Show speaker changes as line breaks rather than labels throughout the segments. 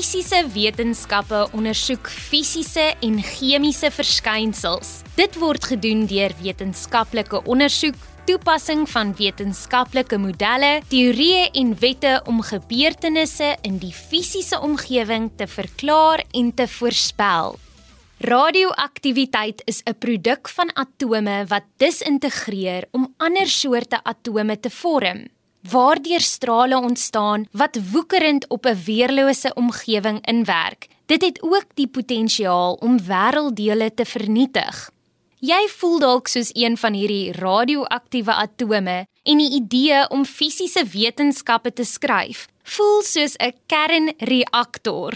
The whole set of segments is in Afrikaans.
Fisiese wetenskappe ondersoek fisiese en chemiese verskynsels. Dit word gedoen deur wetenskaplike ondersoek, toepassing van wetenskaplike modelle, teorieë en wette om gebeurtenisse in die fisiese omgewing te verklaar en te voorspel. Radioaktiwiteit is 'n produk van atome wat disintegreer om ander soorte atome te vorm waardeur strale ontstaan wat woekerend op 'n weerlose omgewing inwerk. Dit het ook die potensiaal om wêrelddele te vernietig. Jy voel dalk soos een van hierdie radioaktiewe atome en die idee om fisiese wetenskappe te skryf voel soos 'n kernreaktor.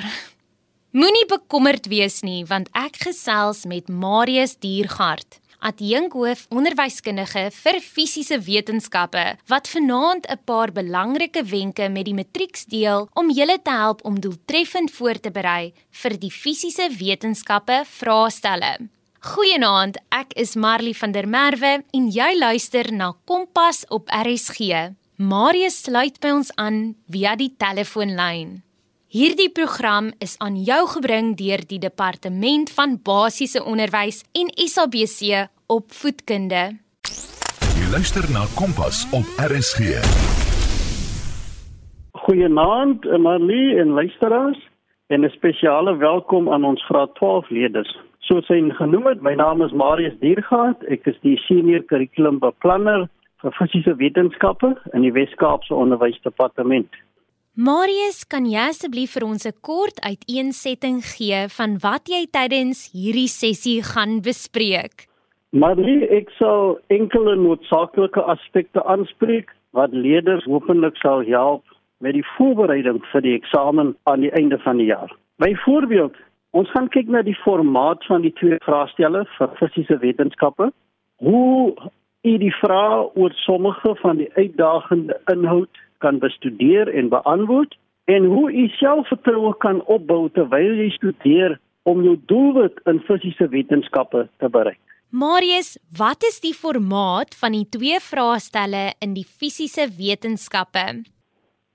Moenie bekommerd wees nie, want ek gesels met Marius Diergard adjunkhoof onderwyskundige vir fisiese wetenskappe wat vanaand 'n paar belangrike wenke met die matrieks deel om julle te help om doeltreffend voor te berei vir die fisiese wetenskappe vraestelle. Goeienaand, ek is Marley van der Merwe en jy luister na Kompas op RSG. Marius sluit by ons aan via die telefoonlyn. Hierdie program is aan jou gebring deur die Departement van Basiese Onderwys en SABC Opvoedkunde.
Jy luister na Kompas op RSG.
Goeienaand, Marlie en luisteraars en 'n spesiale welkom aan ons graad 12 leerders. Soos hy genoem het, my naam is Marius Diergaard. Ek is die senior kurrikulumbeplanner vir fisiese wetenskappe in die Wes-Kaapse Onderwysdepartement.
Marius, kan jy asseblief vir ons 'n kort uiteensetting gee van wat jy tydens hierdie sessie gaan bespreek?
Marie, ek sal enkele noodsaaklike aspekte aanspreek wat leerders hopelik sal help met die voorbereiding vir die eksamen aan die einde van die jaar. Byvoorbeeld, ons gaan kyk na die formaat van die twee vraestelle vir fisiese wetenskappe. Hoe u die vrae oor sommige van die uitdagende inhoud kan bestudeer en beantwoord en hoe u selfvertroue kan opbou terwyl jy studeer om jou doelwit in fisiese wetenskappe te bereik.
Marius, wat is die formaat van die twee vraestelle in die fisiese wetenskappe?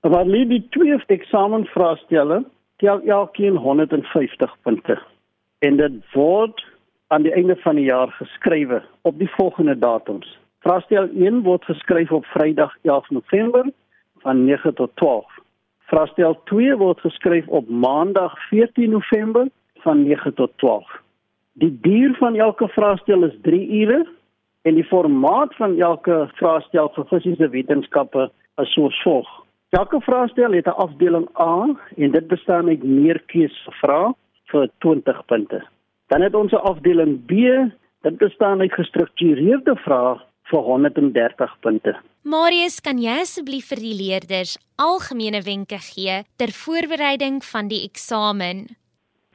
Wat lê die twee eksamenvraestelle tel elkeen 150 punte. En dit word aan die einde van die jaar geskrywe op die volgende datums. Vraestel 1 word geskryf op Vrydag 11 November van 9 tot 12. Vraestel 2 word geskryf op Maandag 14 November van 9 tot 12. Die duur van elke vraestel is 3 ure en die formaat van elke vraestel vir fisiese wetenskappe is soos volg. Elke vraestel het 'n afdeling A en dit bestaan uit meerkeusvrae vir 20 punte. Dan het ons 'n afdeling B, dit bestaan uit gestruktureerde vrae vir 130 punte.
Marius, kan jy asseblief vir die leerders algemene wenke gee ter voorbereiding van die eksamen?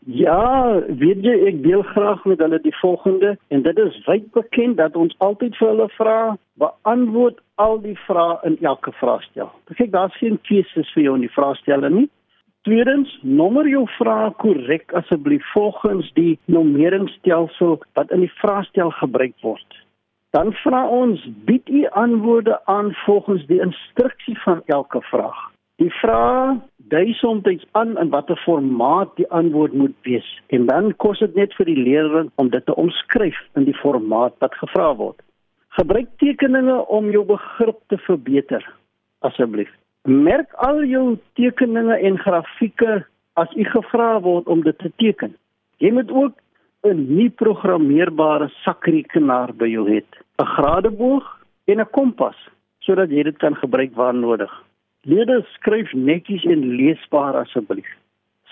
Ja, weet jy ek deel graag met hulle die volgende en dit is wyd bekend dat ons altyd vir hulle vra beantwoord al die vrae in elke vraestel. Kyk, daar's geen keuses vir jou in die vraestelle nie. Tweedens, nommer jou vrae korrek asseblief volgens die nommeringsstelsel wat in die vraestel gebruik word dan vra ons bied u antwoorde aan volgens die instruksie van elke vraag. Die vraag dui soms aan in watter formaat die antwoord moet wees en dan kos dit net vir die leerling om dit te omskryf in die formaat wat gevra word. Gebruik tekeninge om jou begrip te verbeter asseblief. Merk al jou tekeninge en grafieke as u gevra word om dit te teken. Jy moet ook 'n nie programmeerbare sakrekenaar by jou het, 'n gradeboog en 'n kompas sodat jy dit kan gebruik waar nodig. Lede skryf netjies en leesbaar asseblief.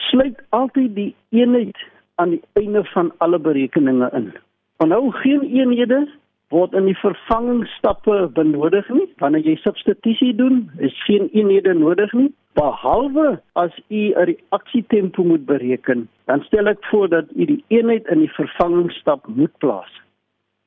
Sluit altyd die eenheid aan die einde van alle berekeninge in. Onthou geen eenhede word in die vervangingsstappe benodig nie. Wanneer jy substitusie doen, is geen eenhede nodig nie behalwe as u 'n reaksietempo moet bereken, dan stel ek voor dat u die eenheid in die vervangingsstap moet plaas.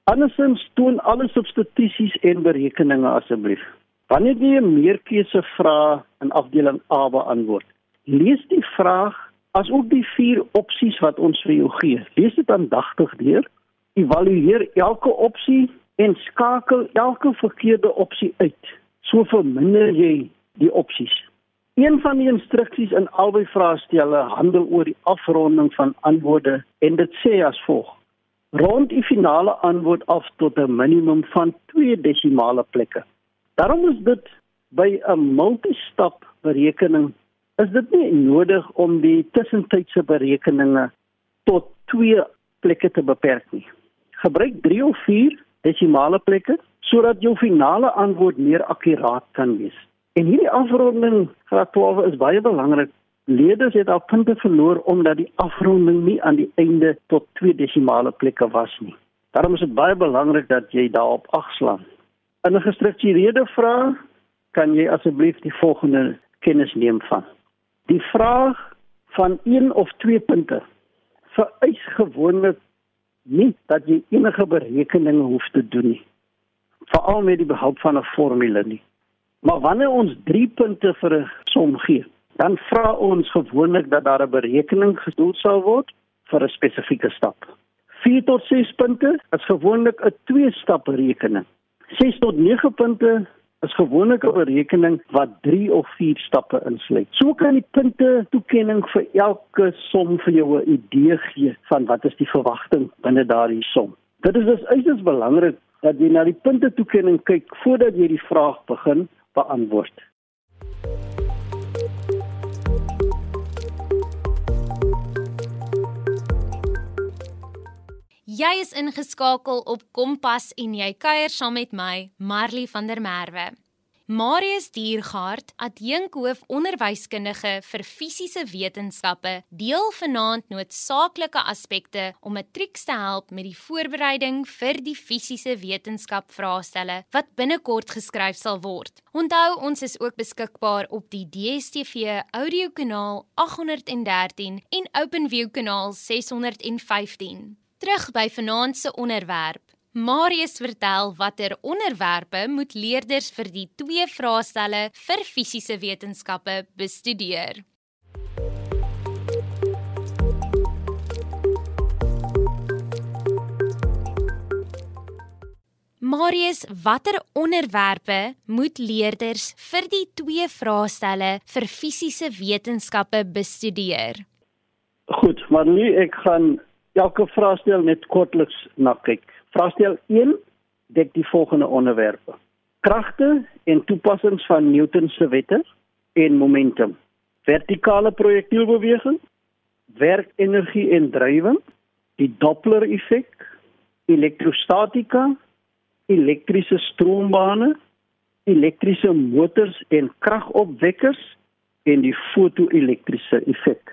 Andersins doen alle substitusies en berekeninge asseblief. Wanneer jy 'n meerkeuse vraag in afdeling A beantwoord, lees die vraag asook die vier opsies wat ons vir jou gee. Lees dit aandagtig deur, evalueer elke opsie en skakel elke verkeerde opsie uit. So verminder jy die opsies. Een van die instruksies in albei vraestelle handel oor die afronding van antwoorde en dit sê as volg: Rond die finale antwoord af tot 'n minimum van 2 desimale plekke. Daarom is dit by 'n multistap berekening is dit nie nodig om die tussentydse berekeninge tot 2 plekke te beperk nie. Gebruik 3 of 4 desimale plekke sodat jou finale antwoord meer akkuraat kan wees. En hierdie afronding graad 12 is baie belangrik. Leerders het al punte verloor omdat die afronding nie aan die einde tot twee desimale plekke was nie. Daarom is dit baie belangrik dat jy daarop agslaan. In 'n gestruktureerde vraag kan jy asseblief die volgende kennis neem van. Die vraag van 1 of 2 punte vereis gewoonlik nie dat jy enige berekeninge hoef te doen nie. Veral met die behulp van 'n formule nie. Maar wanneer ons 3 punte vir 'n som gee, dan vra ons gewoonlik dat daar 'n berekening gedoen sal word vir 'n spesifieke stap. 4 tot 6 punte is gewoonlik 'n twee-stap berekening. 6 tot 9 punte is gewoonlik 'n berekening wat 3 of 4 stappe insluit. So kan die punte toekenning vir elke som vir jou 'n idee gee van wat is die verwagting binne daardie som. Dit is dus uiters belangrik dat jy na die punte toekenning kyk voordat jy die vraag begin beantwoord.
Jy is ingeskakel op Kompas en jy kuier saam met my, Marley van der Merwe. Marius Diergaard, adjunkhoof onderwyskundige vir fisiese wetenskappe, deel vanaand noodsaaklike aspekte om matrieks te help met die voorbereiding vir die fisiese wetenskap vraestelle wat binnekort geskryf sal word. Onthou, ons is ook beskikbaar op die DStv audiokanaal 813 en OpenView kanaal 615. Terug by vanaand se onderwerp. Marius vertel watter onderwerpe moet leerders vir die twee vraestelle vir fisiese wetenskappe bestudeer. Marius, watter onderwerpe moet leerders vir die twee vraestelle vir fisiese wetenskappe bestudeer?
Goed, maar nu ek gaan elke vraestel net kortliks na kyk. Vraestel 1 dek die volgende onderwerpe: kragte en toepassings van Newton se wette en momentum, vertikale projektielbeweging, werkenergie en drywing, die Doppler-effek, elektrostatika, elektriese stroombane, elektriese motors en kragopwekkers en die fotoelektriese effek.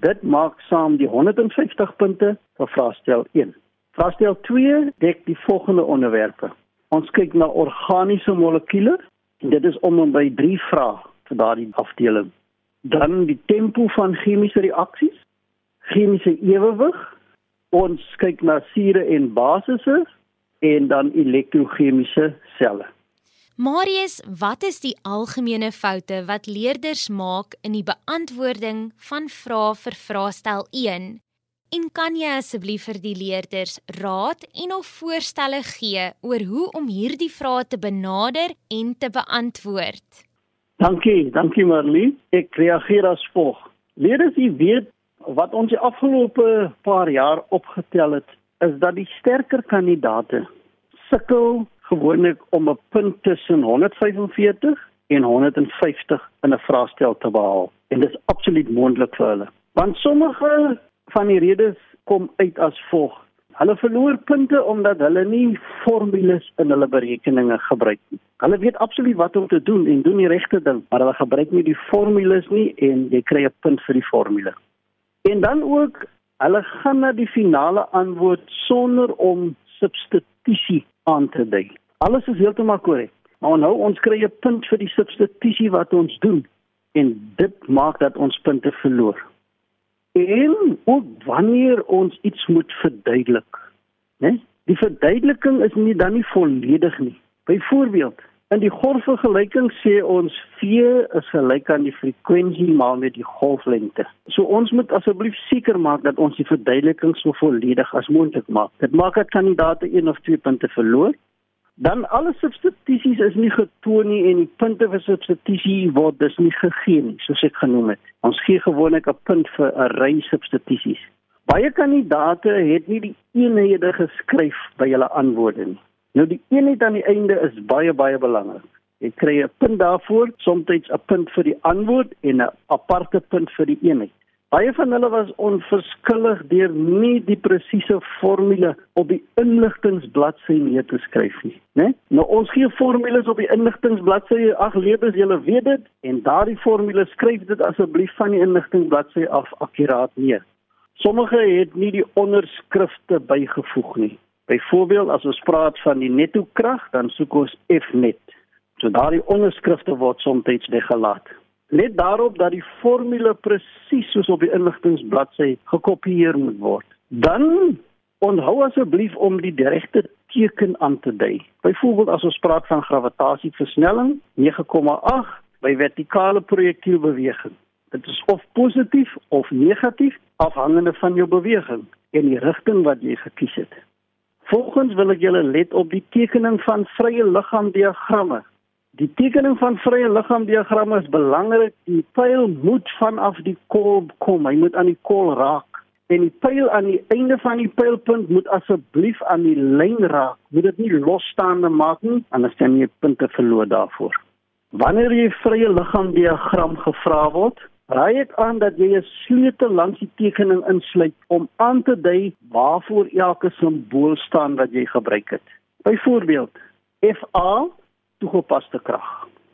Dit maak saam die 150 punte vir vraestel 1. Vraestel 2 dek die volgende onderwerpe. Ons kyk na organiese molekules en dit is om en by 3 vrae vir daardie afdeling. Dan die tempo van chemiese reaksies, chemiese ewewig, ons kyk na sure en basisse en dan elektrochemiese selle.
Marius, wat is die algemene foute wat leerders maak in die beantwoording van vrae vir vraestel En kan jy asseblief vir die leerders raad en of voorstelle gee oor hoe om hierdie vrae te benader en te beantwoord?
Dankie, dankie Marlie. Ek reageer as volg. Leerders, jy weet wat ons die afgelope paar jaar opgetel het, is dat die sterker kandidaate sukkel gewoonlik om 'n punt tussen 145 en 150 in 'n vraestel te behaal. En dit is absoluut moontlik vir hulle. Want sommige van die redes kom uit as volg. Hulle verloor punte omdat hulle nie formules in hulle berekeninge gebruik nie. Hulle weet absoluut wat om te doen en doen die regte ding, maar hulle gebruik nie die formules nie en jy kry 'n punt vir die formule. En dan ook, hulle gaan na die finale antwoord sonder om substitusie aan te dui. Alles is heeltemal korrek. Maar nou ons kry 'n punt vir die substitusie wat ons doen en dit maak dat ons punte verloor. En ook wanneer ons iets moet verduidelik, né? Die verduideliking is nie dan nie volledig nie. Byvoorbeeld, in die golfvergelyking sê ons V is gelyk aan die frekwensie maal met die golflengte. So ons moet asseblief seker maak dat ons die verduideliking so volledig as moontlik maak. Dit maak dat kandidaate een of twee punte verloor, Dan alle substitusies is nie getoon nie en die punte vir substitusie word dus nie gegee nie, soos ek genoem het. Ons gee gewoonlik 'n punt vir 'n ry substitusies. Baie kandidate het nie die eenhede geskryf by hulle antwoorde nie. Nou die eenheid aan die einde is baie baie belangrik. Jy kry 'n punt daarvoor, soms 'n punt vir die antwoord en 'n aparte punt vir die eenheid. Baie van hulle was onverskillig deur nie die presiese formule op die inligtingbladsy neer te skryf nie, né? Nou ons gee formules op die inligtingbladsy, ag leerders, julle weet dit, en daardie formule skryf dit asseblief van die inligtingbladsy af akkuraat neer. Sommige het nie die onderskrifte bygevoeg nie. Byvoorbeeld as ons praat van die netto krag, dan soek ons Fnet. So daardie onderskrifte word soms weggelaat. Let daarop dat die formule presies soos op die inligtingbladsy gekopieer moet word. Dan onthou asseblief om die regte teken aan te dui. Byvoorbeeld as ons praat van gravitasieversnelling 9,8 by vertikale projektielbeweging. Dit is of positief of negatief afhangende van jou beweging en die rigting wat jy gekies het. Volgens wil ek julle let op die tekening van vrye liggaamdiagramme Die tekening van vrye liggaamdiagramme is belangrik. Die pyl moet vanaf die kol kom. Hy moet aan die kol raak. En die pyl aan die einde van die pylpunt moet asseblief aan die lyn raak. Moet dit nie losstaande maak nie, anders dan jy punte verloor daarvoor. Wanneer jy vrye liggaamdiagram gevra word, raai ek aan dat jy 'n sleutel langs die tekening insluit om aan te dui waarvoor elke simbool staan wat jy gebruik het. Byvoorbeeld, FA toegepaste krag.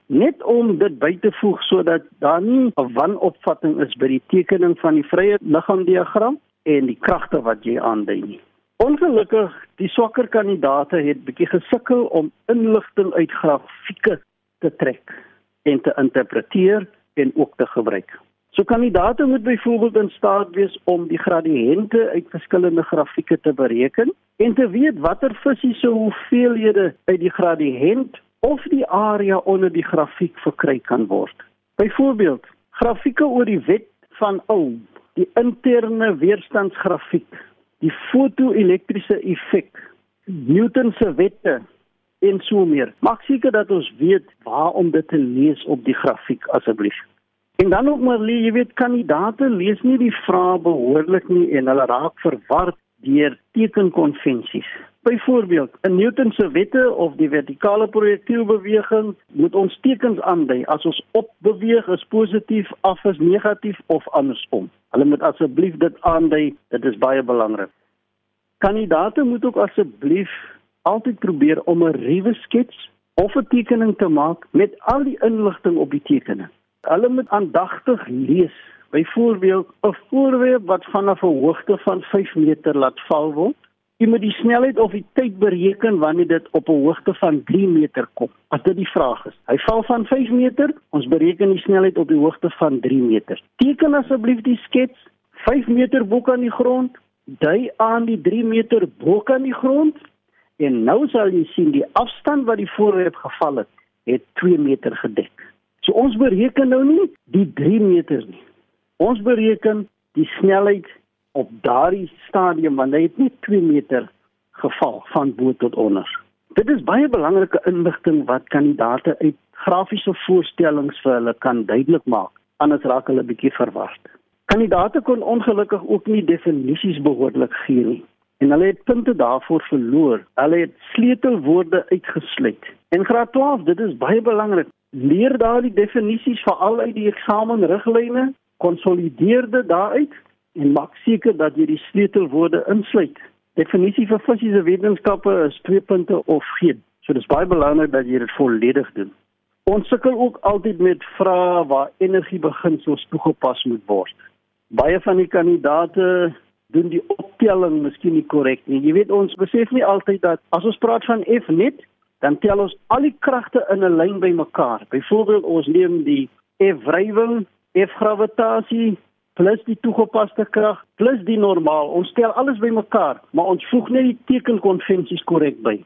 Net om dit by te voeg sodat daar nie 'n wanopvatting is by die tekening van die vrye liggaamdiagram en die kragte wat jy aandui nie. Ongelukkig, die swakker kandidate het bietjie gesukkel om inligting uit grafieke te trek en te interpreteer en ook te gebruik. So kandidaate moet byvoorbeeld in staat wees om die gradiënte uit verskillende grafieke te bereken en te weet watter fisiese hoeveelhede uit die gradiënt of die area onder die grafiek verkry kan word. Byvoorbeeld, grafieke oor die wet van Ohm, die interne weerstandsgrafiek, die fotoelektriese effek, Newton se wette en so meer. Maak seker dat ons weet waar om dit te lees op die grafiek asseblief. En dan ook maar jy weet kandidate lees nie die vrae behoorlik nie en hulle raak verward deur tekenkonvensies. Byvoorbeeld, in Newton se wette of die vertikale projektielbeweging moet ons tekens aandui. As ons op beweeg, is positief, af is negatief of andersom. Hulle moet asseblief dit aandui. Dit is baie belangrik. Kandidate moet ook asseblief altyd probeer om 'n ruwe skets of 'n tekening te maak met al die inligting op die tekening. Hulle moet aandagtig lees. Byvoorbeeld, 'n voorwerp wat vanaf 'n hoogte van 5 meter laat val word Jy moet die snelheid of die tyd bereken wanneer dit op 'n hoogte van 3 meter kom. As dit die vraag is. Hy val van 5 meter, ons bereken die snelheid op die hoogte van 3 meter. Teken asseblief die skets 5 meter bo kan die grond, dui aan die 3 meter bo kan die grond en nou sal jy sien die afstand wat die voorwerp geval het, het 2 meter gedek. So ons bereken nou nie die 3 meter nie. Ons bereken die snelheid op daardie stadium want hy het net 2 meter geval van bo tot onder. Dit is baie belangrike inligting wat kandidate uit grafiese voorstellings vir hulle kan duidelik maak, anders raak hulle bietjie verward. Kandidate kon ongelukkig ook nie definisies behoorlik gee nie en hulle het punte daarvoor verloor. Hulle het sleutelwoorde uitgesluit. En graad 12, dit is baie belangrik. Leer daardie definisies veral uit die eksamenriglyne, konsolideer dit daaruit en maak seker dat jy die sleutelwoorde insluit. Definisie vir fisiese wetenskappe is twee punte of geen. So dis baie belangrik dat jy dit volledig doen. Ons sukkel ook altyd met vrae waar energiebeginsels toegepas moet word. Baie van die kandidate doen die optelling miskien nie korrek nie. Jy weet ons besef nie altyd dat as ons praat van F net, dan tel ons al die kragte in 'n lyn bymekaar. Byvoorbeeld ons neem die F wrywing, F gravitasie, plus die toegepaste krag plus die normaal. Ons stel alles bymekaar, maar ons voeg net die tekenkonvensies korrek by.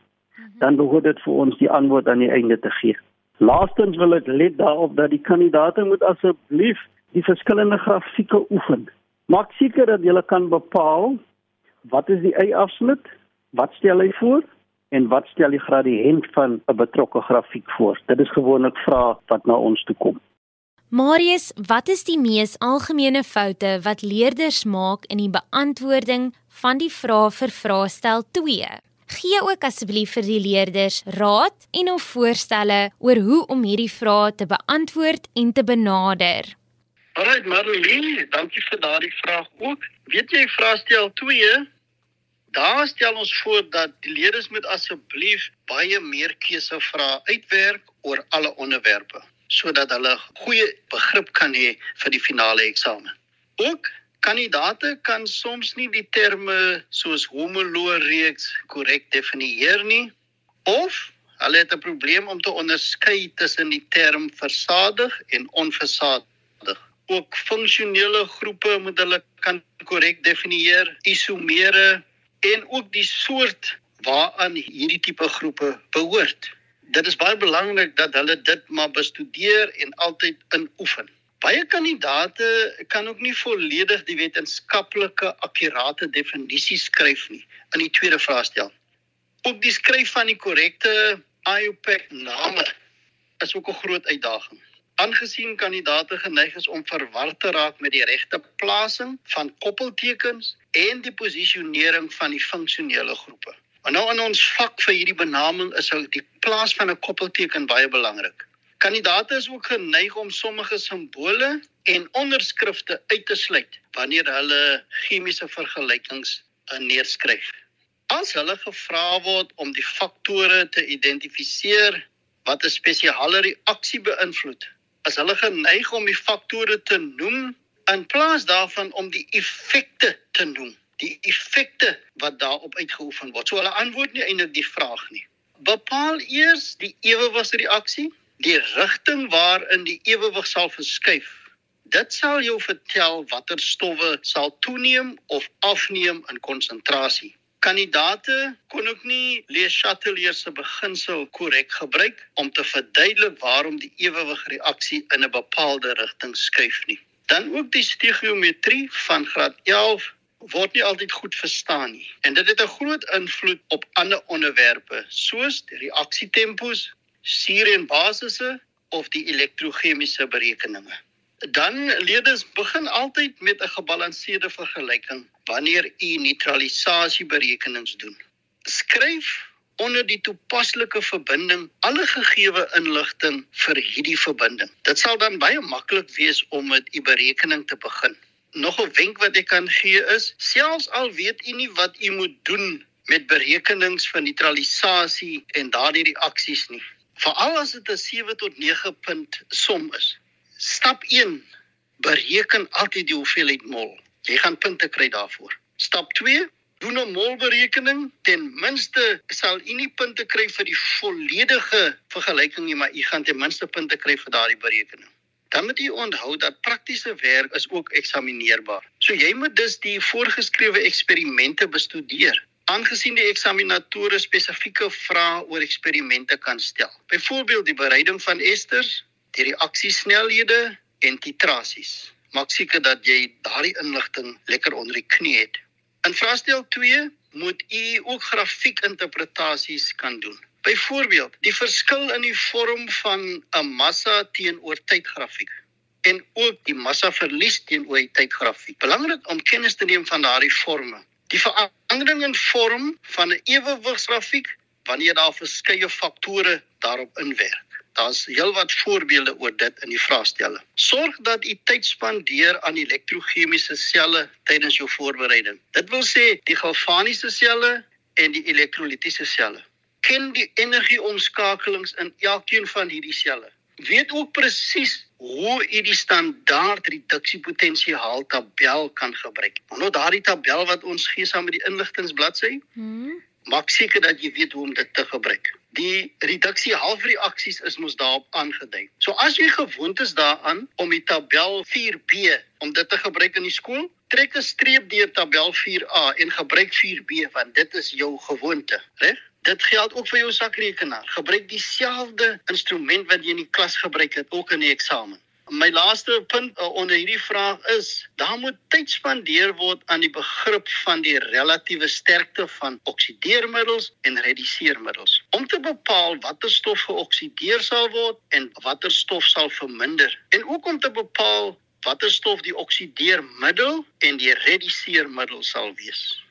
Dan behoort dit vir ons die antwoord aan die einde te gee. Laastens wil ek let daarop dat die kandidaate moet asseblief die verskillende grafieke oefen. Maak seker dat jy kan bepaal wat is die y-afsnit? Wat stel hy voor?
en wat stel die gradiënt van 'n betrokke grafiek voor? Dit is gewoonlik vrae wat na ons toe kom.
Marius, wat is die mees algemene foute wat leerders maak in die beantwoording van die vrae vir vraestel 2? Gee ook asseblief vir die leerders raad en of voorstelle oor hoe om hierdie vrae te beantwoord en te benader.
Alright, Marlene, dankie vir daardie vraag ook. Weet jy vraestel 2 Daar stel ons voor dat die leerders moet asseblief baie meer keuse vra uitwerk oor alle onderwerpe sodat hulle goeie begrip kan hê vir die finale eksamen. Ook kandidate kan soms nie die terme soos homoloë reeks korrek definieer nie of hulle het 'n probleem om te onderskei tussen die term versadig en onversadig. Ook funksionele groepe moet hulle kan korrek definieer, isomere en ook die soort waaraan hierdie tipe groepe behoort. Dit is baie belangrik dat hulle dit maar bestudeer en altyd inoefen. Baie kandidate kan ook nie volledig die wetenskaplike akkurate definisie skryf nie in die tweede vraestel. Ook die skryf van die korrekte IUPAC name is ook 'n groot uitdaging aangesien kandidaate geneig is om verward te raak met die regte plasing van koppeltekens en die posisionering van die funksionele groepe. Maar nou in ons vak vir hierdie benaming is ou die plaas van 'n koppelteken baie belangrik. Kandidaate is ook geneig om sommige simbole en onderskrifte uit te sluit wanneer hulle chemiese vergelykings neerskryf. As hulle gevra word om die faktore te identifiseer wat 'n spesiale reaksie beïnvloed, as hulle geneig om die faktore te noem in plaas daarvan om die effekte te noem die effekte wat daarop uitgeoefen word. So hulle antwoord nie eintlik die vraag nie. Bepaal eers die ewewigsreaksie die rigting waarin die ewewig sal verskuif. Dit sal jou vertel watter stowwe sal toeneem of afneem in konsentrasie. Kandidate kon ook nie Le Chatelier se beginsel korrek gebruik om te verduidelik waarom die ewewig reaksie in 'n bepaalde rigting skuif nie. Dan ook die stegiometrie van graad 11 word nie altyd goed verstaan nie. En dit het 'n groot invloed op ander onderwerpe soos die reaksietempos, suur en basisse of die elektrochemiese berekeninge dan leerders begin altyd met 'n gebalanseerde vergelyking wanneer u neutralisasieberekenings doen. Skryf onder die toepaslike verbinding alle gegeewe inligting vir hierdie verbinding. Dit sal dan baie maklik wees om met u berekening te begin. Nog 'n wenk wat ek kan gee is, selfs al weet u nie wat u moet doen met berekenings van neutralisasie en daardie reaksies nie, veral as dit 'n 7 tot 9 punt som is, Stap 1: Bereken altyd die hoeveelheid mol. Jy gaan punte kry daarvoor. Stap 2: Doen 'n molberekening. Ten minste sal u nie punte kry vir die volledige vergelyking nie, maar u gaan ten minste punte kry vir daardie berekening. Dan moet u onthou dat praktiese werk is ook eksamineerbaar. So jy moet dus die voorgeskrewe eksperimente bestudeer aangesien die eksaminatore spesifieke vrae oor eksperimente kan stel. Byvoorbeeld die bereiding van esters, die reaksiesnelhede en titrasies. Maak seker dat jy daardie inligting lekker onder die knie het. In vraestel 2 moet u ook grafiekinterpretasies kan doen. Byvoorbeeld, die verskil in die vorm van 'n massa teenoor tydgrafiek en ook die massa verlies teenoor die tydgrafiek. Belangrik om kennis te neem van daardie forme. Die verandering in vorm van 'n ewewigsgrafiek wanneer daar verskeie faktore daarop inwerk. Daar's heelwat voorbeelde oor dit in die vraestelle. Sorg dat u tyd spandeer aan elektrochemiese selle tydens jou voorbereiding. Dit wil sê die galvaniese selle en die elektrolitiese selle. Ken die energieomskakelings in elkeen van hierdie selle. Weet ook presies hoe u die standaard reduksiepotensiaal tabel kan gebruik. Nou daardie tabel wat ons gee saam met die inligtingbladsy. Hmm. Maak seker dat jy weet hoe om dit te gebruik die reduksie halfreaksies is mos daarop aangedui. So as jy gewoond is daaraan om die tabel 4B om dit te gebruik in die skool, trek 'n streep deur tabel 4A en gebruik 4B want dit is jou gewoonte, reg? Dit geld ook vir jou sakrekenaar. Gebruik dieselfde instrument wat jy in die klas gebruik het ook in die eksamen. My laaste punt uh, onder hierdie vraag is: daar moet tyd spandeer word aan die begrip van die relatiewe sterkte van oksideermiddels en rediseermiddels om te bepaal watter stof geoksideer sal word en watter stof sal verminder en ook om te bepaal watter stof die oksideermiddel en die rediseermiddel sal wees.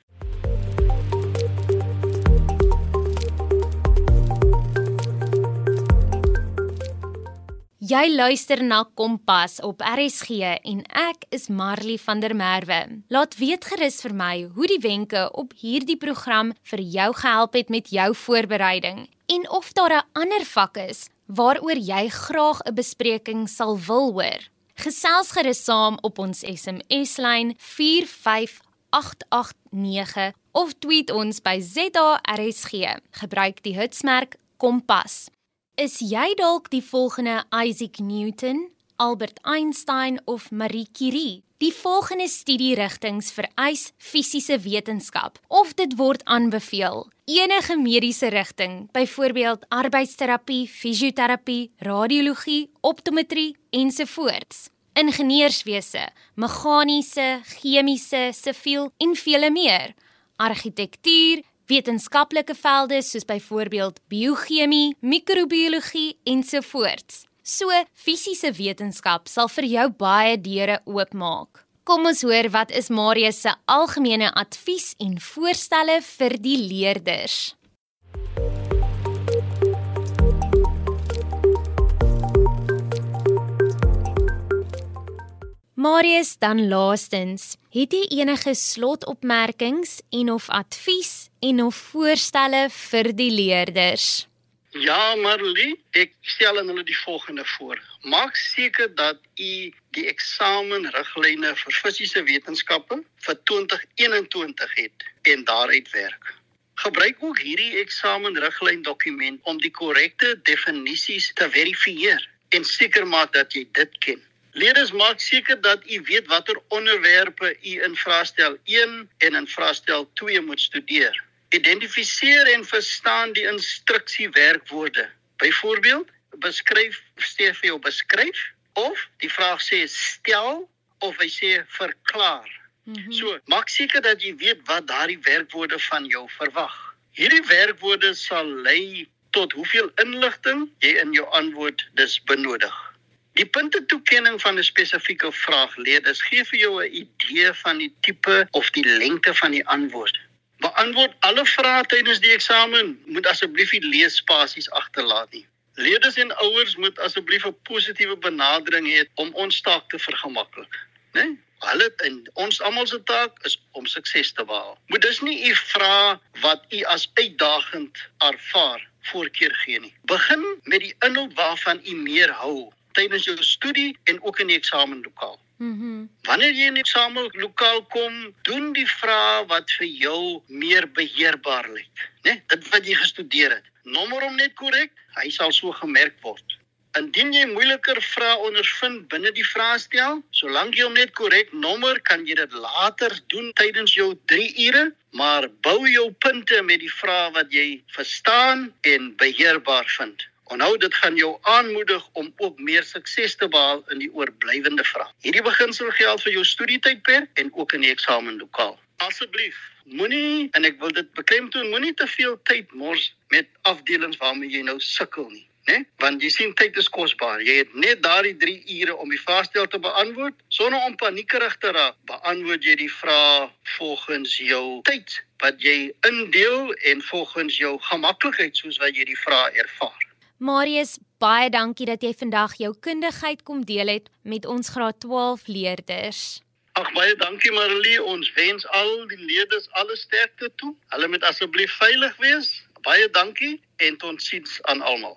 Jy luister na Kompas op RSG en ek is Marley van der Merwe. Laat weet gerus vir my hoe die wenke op hierdie program vir jou gehelp het met jou voorbereiding en of daar 'n ander vak is waaroor jy graag 'n bespreking sal wil hoor. Gesels gerus saam op ons SMS-lyn 45889 of tweet ons by ZARSG. Gebruik die hitsmerk Kompas. Is jy dalk die volgende Isaac Newton, Albert Einstein of Marie Curie? Die volgende studierigtinge vereis fisiese wetenskap of dit word aanbeveel. Enige mediese rigting, byvoorbeeld arbeidsterapie, fisioterapie, radiologie, optometrie ensovoorts. Ingenieurswese, meganiese, chemiese, siviel en vele meer. Argitektuur, wetenskaplike velde soos byvoorbeeld biochemie, microbiologie ensovoorts. So fisiese wetenskap sal vir jou baie deure oopmaak. Kom ons hoor wat is Marius se algemene advies en voorstelle vir die leerders. Marius dan laastens, het jy enige slotopmerkings en of advies en of voorstelle vir die leerders?
Ja, Marlie, ek stel aan hulle die volgende voor. Maak seker dat u die eksamenriglyne vir fisiese wetenskappe vir 2021 het en daaruit werk. Gebruik ook hierdie eksamenriglyn dokument om die korrekte definisies te verifieer en seker maak dat jy dit ken. Leerders maak seker dat u weet watter onderwerpe u in vraestel 1 en in vraestel 2 moet studeer. Identifiseer en verstaan die instruksiewerkwoorde. Byvoorbeeld, beskryf sê vir jou beskryf of die vraag sê stel of hy sê verklaar. Mm -hmm. So, maak seker dat jy weet wat daardie werkwoorde van jou verwag. Hierdie werkwoorde sal lei tot hoeveel inligting jy in jou antwoord dus benodig. Die punte toekenning van 'n spesifieke vraag leer dis gee vir jou 'n idee van die tipe of die lengte van die antwoord. Beantwoord alle vrae tydens die eksamen, moet asseblief nie leespasies agterlaat nie. Leerders en ouers moet asseblief 'n positiewe benadering hê om ons taak te vergemaklik, né? Hulle en ons almal se taak is om sukses te behaal. Moet dus nie u vra wat u as uitdagend ervaar voorkeur gee nie. Begin met die inhoud waarvan u meer hou tydens jou studie en ook in die eksamenlokaal. Mhm. Mm Wanneer jy in die eksamenlokaal kom, doen die vrae wat vir jou meer beheerbaar lyk, né? Nee, dit wat jy gestudeer het. Nommer hom net korrek, hy sal so gemerk word. Indien jy moeiliker vrae ondervind binne die vraestel, solank jy hom net korrek nommer, kan jy dit later doen tydens jou 3 ure, maar bou jou punte met die vrae wat jy verstaan en beheerbaar vind. Onthou dit gaan jou aanmoedig om ook meer sukses te behaal in die oorblywende vrae. Hierdie beginsel geld vir jou studietydperk en ook in die eksamenlokaal. Asseblief, moenie en ek wil dit beklemtoon, moenie te veel tyd mors met afdelings waarmee jy nou sukkel nie, né? Want jy sien tyd is kosbaar. Jy het net daardie 3 ure om die vraestel te beantwoord sonder om paniekerig te raak. Beantwoord jy die vrae volgens jou tyd wat jy indeel en volgens jou gemaklikheid soos wat jy die vrae ervaar.
Marius, baie dankie dat jy vandag jou kundigheid kom deel het met ons graad 12 leerders.
Ag baie dankie Marilee, ons wens al die leerders alle sterkte toe. Hulle moet asseblief veilig wees. Baie dankie en totsiens aan almal.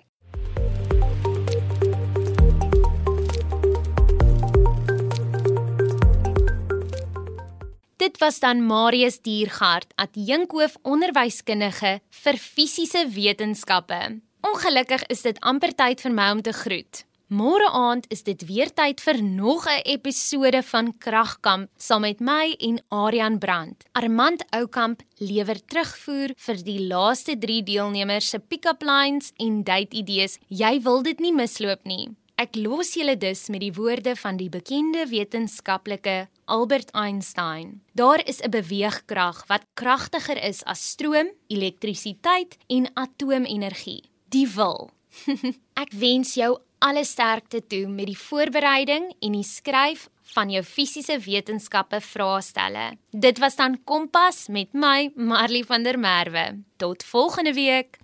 Dit was dan Marius Diergard, adjunkhoof onderwyskundige vir fisiese wetenskappe. Ongelukkig is dit amper tyd vir my om te groet. Môre aand is dit weer tyd vir nog 'n episode van Kragkamp saam met my en Aryan Brandt. Armand Oukamp lewer terugvoer vir die laaste 3 deelnemers se pick-up lines en date idees. Jy wil dit nie misloop nie. Ek los julle dus met die woorde van die bekende wetenskaplike Albert Einstein. Daar is 'n beweegkrag wat kragtiger is as stroom, elektrisiteit en atoomenergie. Die wil. Ek wens jou alle sterkte toe met die voorbereiding en die skryf van jou fisiese wetenskappe vraestelle. Dit was dan Kompas met my Marley van der Merwe. Tot volgende week.